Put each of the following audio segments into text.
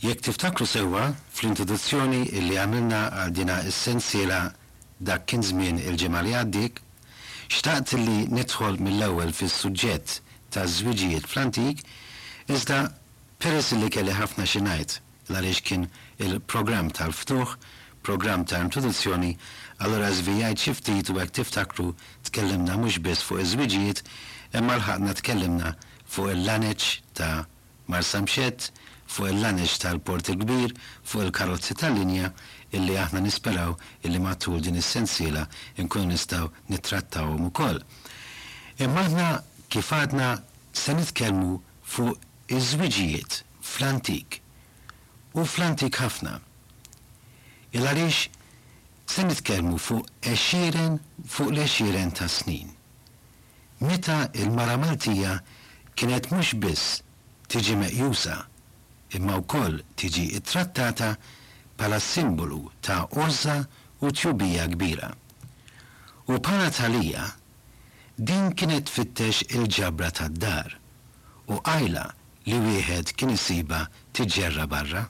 Jekk tiftakru sewwa, fl-introduzzjoni illi għamilna għal dina s-sensiela Dak Kien Żmien il-ġimgħa li għaddiet, xtaqt illi nidħol mill-ewwel fis-suġġett taż-żwiġijiet fl-antik, iżda peress illi kelli ħafna xi ngħid l-għaliex kien il-programm tal-ftuħ, programm ta' introduzzjoni, allura żvijajt xi ftit u hekk tiftakru tkellimna mhux biss fuq iż-żwiġijiet imma lħaqna tkellimna fuq il-lanec ta' Marsamxett, fuq il-lanex tal-Port il-Kbir, fuq il-karozzi tal-linja illi aħna nisperaw illi matul din is-sensiela nkunu nistgħu nittrattawhom ukoll. Imma aħna kif għadna se nitkellmu fuq iż-żwiġijiet fl-antik u fl-antik ħafna. Il-għaliex se nitkellmu fuq għexieren fuq l-għexieren ta' snin. Meta l-mara Maltija kienet mhux biss tiġi meqjusa imma wkoll tiġi ttrattata bħala simbolu ta' għożża u tjubija kbira. U bħala tħalija, din kienet tfittex il-ġabra tad-dar u qajla li wieħed kien isibha tiġġerra barra.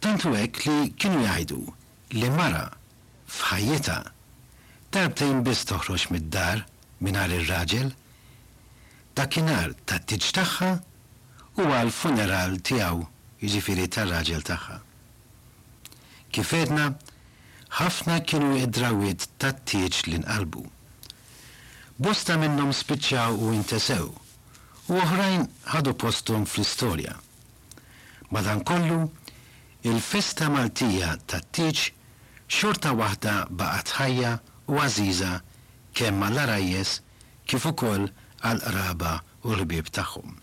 Tant hu hekk li kienu jgħidu li mara f'ħajjitha, darbtejn biss toħroġ mid-dar mingħajr ir-raġel. Dakinhar tat-tieġ tagħha u għall-funeral tiegħu, jiġifieri tar-raġel tagħha. Kif għedna, ħafna kienu d-drawwiet tat-tieġ li nqalbu. Bosta minnhom spiċċaw u intesew, u oħrajn ħadu posthom fl-istorja. Madankollu, il-festa Maltija tat-tieġ xorta waħda baqgħet ħajja u għażiża kemm għall-għarajjes kif ukoll għall-qraba u l-ħbieb tagħhom.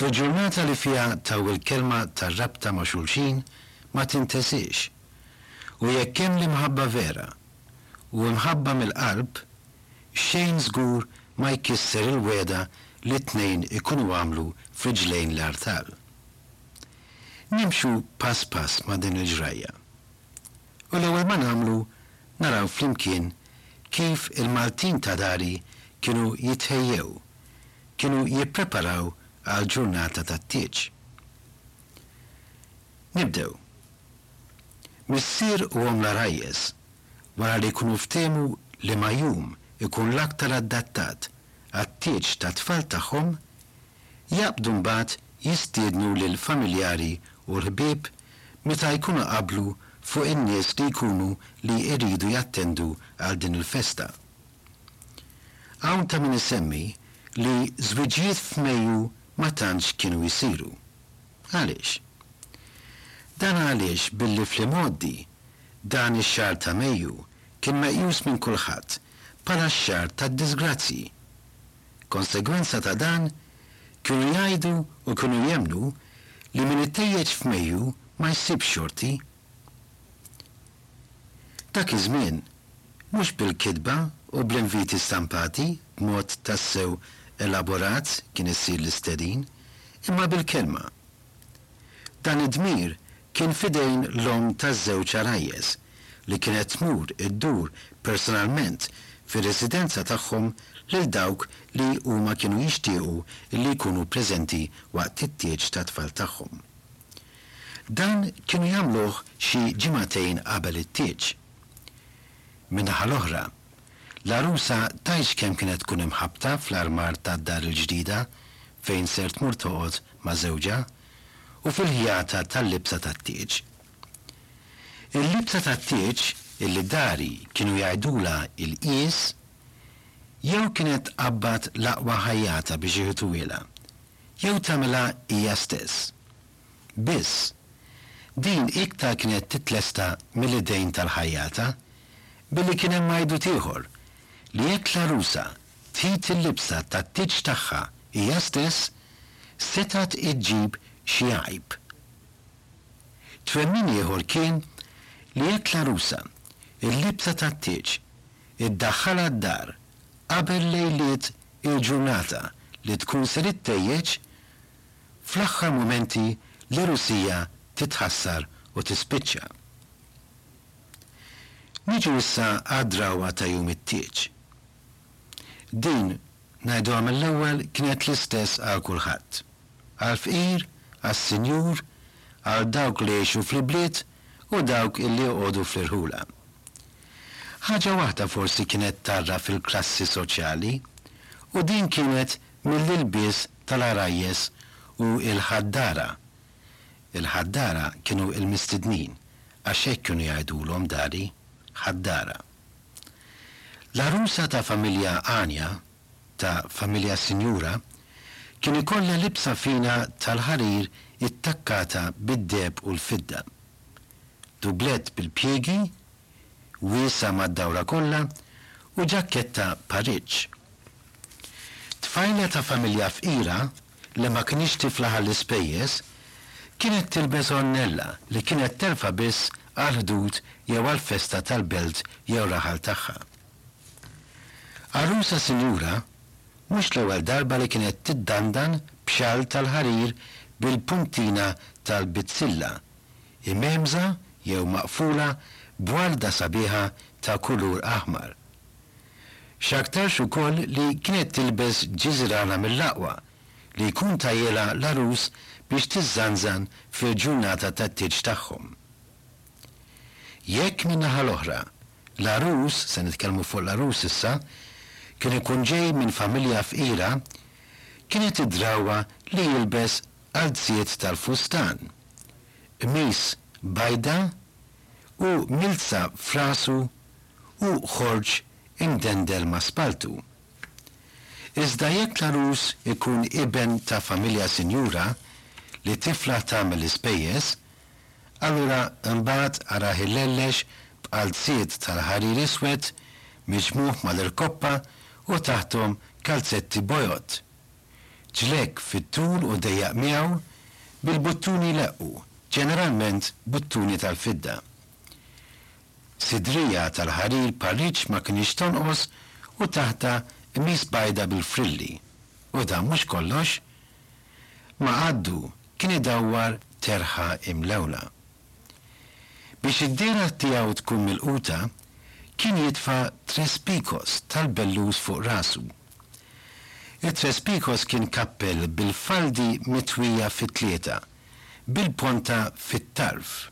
Il-ġurnata li fiha taw il-kelma tar-rabta ma' xulxin ma tintesiex, u jekk hemm l-imħabba vera, u imħabba mill-qalb, xejn żgur ma jkisser il-wegħda li t-tnejn ikunu għamlu f'riġlejn l-artal. Nimxu pass pass ma' din il-ġrajja u l-ewwel ma nagħmlu naraw flimkien kif il-Maltin ta' dari kienu jitħejjew, kienu jippreparaw għall-ġurnata tat-tieġ. Nibdew. Missier u omm l-għarajjes wara li jkunu ftehmu liema jum ikun l-aktar addattat għat-tieġ tat-tfal tagħhom jaqbdu mbagħad jistiednu lill-familjari u l-ħbieb meta jkunu qablu fuq in-nies li jkunu li jridu jattendu għal din il-festa. Hawn ta' min isemmi li żwiġijiet f'Mejju ma tantx kienu jsiru. Għaliex? Dan għaliex billi fl-imgħoddi dan ix-xahar ta' Mejju kien meqjus minn kulħadd bħala x-xahar tad-diżgrazzji. Konsegwenza ta' dan, kienu jgħidu u kienu jemmnu li min ittejjeġ f'mejju ma jsibx xorti. Dak iż-żmien, mhux bil-kitba u bl-inviti stampati b'mod tassew elaborat kien issir l-istedin, imma bil-kelma. Dan id-dmir Kien f'idejn l-omm taż-żewġ għarajjes li kienet tmur iddur personalment fir-residenza tagħhom lil dawk li huma kienu jixtiequ li jkunu preżenti waqt it-tieġ tat-tfal tagħhom. Dan kienu jagħmluh xi ġimagħtejn qabel it-tieġ. Min-naħa l-oħra, l-għarusa tgħidx kemm kienet tkun imħabbta fl-armar tad-dar il-ġdida fejn ser tmur toqgħod ma' żewġha u fil-ħjata tal-libsa tat-tieġ. Il-libsa tat-tieġ illi d-dari kienu jgħidulha l-qies jew kienet tqabbad l-aqwa ħajjata biex iħituhielha jew tagħmilha hija stess. Biss, din iktar kienet titlesta mill-idejn tal-ħajjata billi kien hemm għajdut ieħor li jekk l-għarusa ftit il-libsa tat-tieġ tagħha hija stess setgħet iġġib xi għajb. Twemmin ieħor kien li jekk l-għarusa l-libsa tat-tieġ iddaħħalha d-dar qabel lejliet il-ġurnata li tkun ser ittejjeġ, fl-aħħar mumenti l-għerusija titħassar u tispiċċa. Niġu issa għad-drawwa ta' jum it-tieġ. Din, ngħiduha mill-ewwel, kienet l-istess għal kulħadd. Għall-fqir, għas-sinjur, għal dawk li jgħixu fl-ibliet u dawk illi joqogħdu fl-irħula. Ħaġa waħda forsi kienet tgħarraf il-klassi soċjali u din kienet mill-ilbies tal-għarajjes u l-ħaddara. Il-ħaddara kienu l-mistednin, għax hekk kienu jgħidulhom dari, ħaddara. L-għarusa ta' familja għanja, ta' familja sinjura, kien ikollha libsa fina tal-ħarir ittakkata bid-deheb u l-fidda, dublett bil-pjiegi, wiesa' mad-dawra kollha, u ġakketta Pariġġ. Tfajla ta' familja fqira li ma kinitx tifla għall-ispejjeż, kienet tilbes għonnella li kienet terfa' biss għall-ħdud jew għall-festa tal-belt jew raħal tagħha. Għarusa sinjura, mhux l-ewwel darba li kienet tiddandan b'xall tal-ħarir bil-puntina tal-bizzilla, imgħemmża jew maqfula b'warda sabiħa ta' kulur aħmar. X'aktarx ukoll li kienet tilbes ġiżrana mill-aqwa, li jkun tajjilha l-għarus biex tiżżanżan fil-ġurnata tat-tieġ tagħhom. Jekk, min-naħa l-oħra, l-għarus, se nitkellmu fuq l-għarus issa, kien ikun ġej minn familja fqira, kienet id-drawwa li jilbes qalziet tal-fustan, qmis bajda u milza f'rasu hu ħorġ imdendel ma' spalltu. Iżda jekk l-għarus ikun iben ta' familja sinjura li tiflaħ tagħmel l-ispejjeż, allura imbagħad arah ilellex b'qalziet tal-ħarir iswed miġmugħ mal-irkoppa u taħthom kalzetti bojod. Ġlekk fit-tul u dejjaq miegħu bil-buttuni jleqqu, ġeneralment buttuni tal-fidda. Sidrija tal-ħarir par-riċ ma kinitx tonqos u taħtha qmis bajda bil-frilli. U dan mhux kollox. Ma' għaddu kien idawwar terħa imlewna. Biex id-dehra tiegħu tkun milquta, kien jitfa' tres picos tal-bellus fuq rasu. It-tres picos kien kappell bil-faldi mitwija fi tlieta, bil-ponta fit-tarf.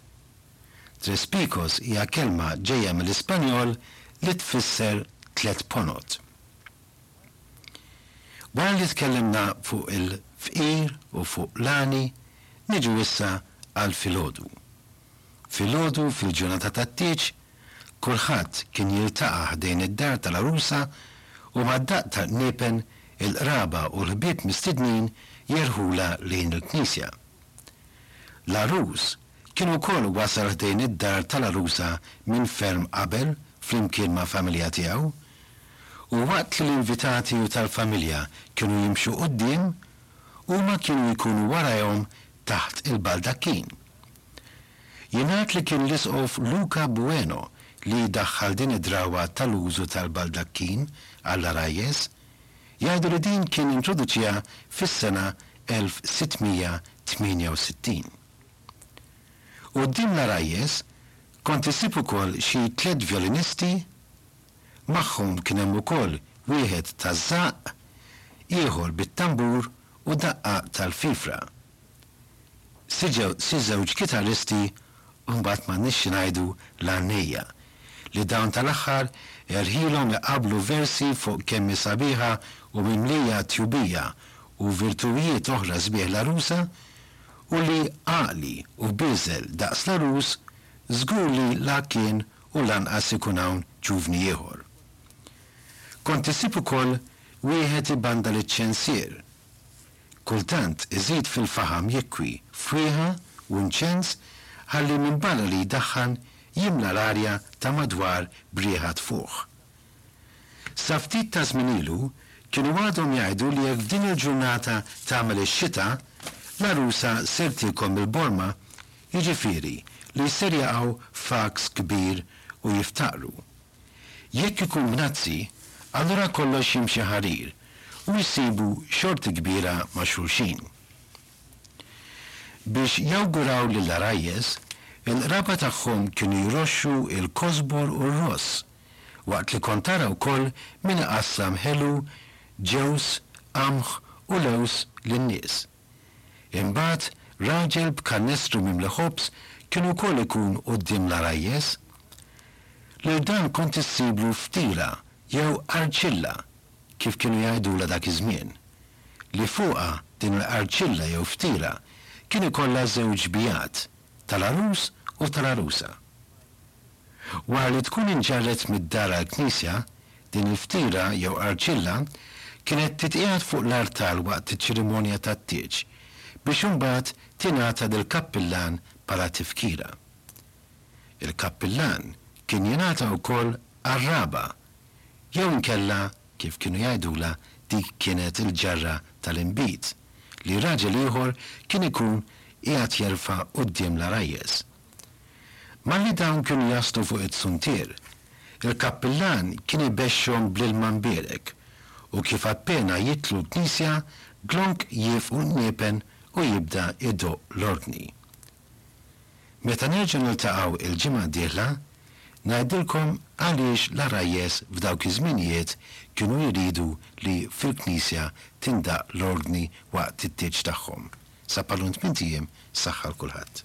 Tres picos hija kelma ġejja mill-Ispanjol li tfisser tliet ponot. Wara li tkellimna fuq il-fqir u fuq l-għani, niġu issa għal filgħodu. Filgħodu fil-ġurnata tat-tieġ, kulħadd kien jiltaqa' ħdejn id-dar tal-għarusa u mad-daqq tal-qniepen il-qraba u l-ħbieb mistidnin jerħulha lejn il-knisja. L-għarus Kien ukoll wasal ħdejn id-dar tal-għarusa minn ferm qabel flimkien ma' familja tiegħu, u waqt li l-invitati u tal-familja kienu jimxu quddiem, huma kienu jkunu warajhom taħt il-baldakkin. Jingħad li kien l-Isqof Luca Bueno li daħħal din id-drawwa tal-użu tal-baldakkin għall-għarajjes, jgħidu li din kien introduċiha fis-sena 1668. Quddiem l-għarajjes kont issib ukoll xi tliet vjolinisti, magħhom kien hemm ukoll wieħed taż-żaqq, ieħor bit-tambur u daqqa tal-fifra, xi żewġ kitarristi u mbagħad m'għandniex xi ngħidu l-għannejja li dawn tal-aħħar erħilhom iqabblu versi fuq kemm hi sabiħa u mimlija tjubija u virtuwijiet oħra sbieħ l-għarusa u li għaqli hu bieżel daqs l-għarus, żgur li la kien u lanqas ikun hawn ġuvni ieħor. Kont issib ukoll wieħed ibandal iċ-ċensier. Kultant iżid fil-faħam jekwi fwieħa u nċens ħalli minbarra li jdaħħan jimla l-arja ta' madwar b'riħa tfuħ. Sa ftit ta' żmien ilu kienu għadhom jgħidu li jekk f'din il-ġurnata tagħmel ix-xita, l-għarusa ser tilkom mill-borma, jiġifieri li ser jaqgħu f'għaks kbir u jiftaqru. Jekk ikun mnazzi, allura kollox jimxi ħarir u jsibu xorti kbira ma' xulxin. Biex jawguraw lill-għarajjes, il-qraba tagħhom kienu jroxxu l-kosbor u r-ross waqt li kont tara wkoll min iqassam ħelu, ġewż, qamħ u lewż lin-nies. Imbagħad raġel b'kanestru mimli ħobż kien ukoll ikun quddiem l-għarajjes. Lil dan kont issiblu ftila jew qarċilla, kif kienu jgħidulha dak iż-żmien, li fuqha din il-qarċilla jew ftila kien ikollha żewġ bijat, tal-għarus u tal-għarusa. Wara li tkun inġarret mid-dar għall-knisja, din il-ftira jew arġilla kienet titqiegħed fuq l-artal waqt iċ-ċerimonja tat-tieġ biex imbagħad tingħata lill-kappillan bħala tifkira. Il-kappillan kien jingħata wkoll qarraba Jew inkella, kif kienu jgħidulha, dik kienet il-ġarra tal-inbid li raġel ieħor kien ikun qiegħed jerfa' quddiem l-għarajjes. Malli dawn kienu jaslu fuq it-suntier, il-kappillan kien ibexxhom bl-ilma mbierek u kif appena jidħlu l-knisja, glonk jieqfu n-niepen u jibda jdoqq l-ordni. Meta nerġa' niltaqgħu il-ġimgħa d-dieħla, ngħidilkom għaliex l-għarajjes f'dawk iż-żminijiet kienu jridu li fil-knisja tindaqq l-ordni waqt it-tieġ tagħhom. Sa Palun tmint ijiem, saħħa 'l kulħadd.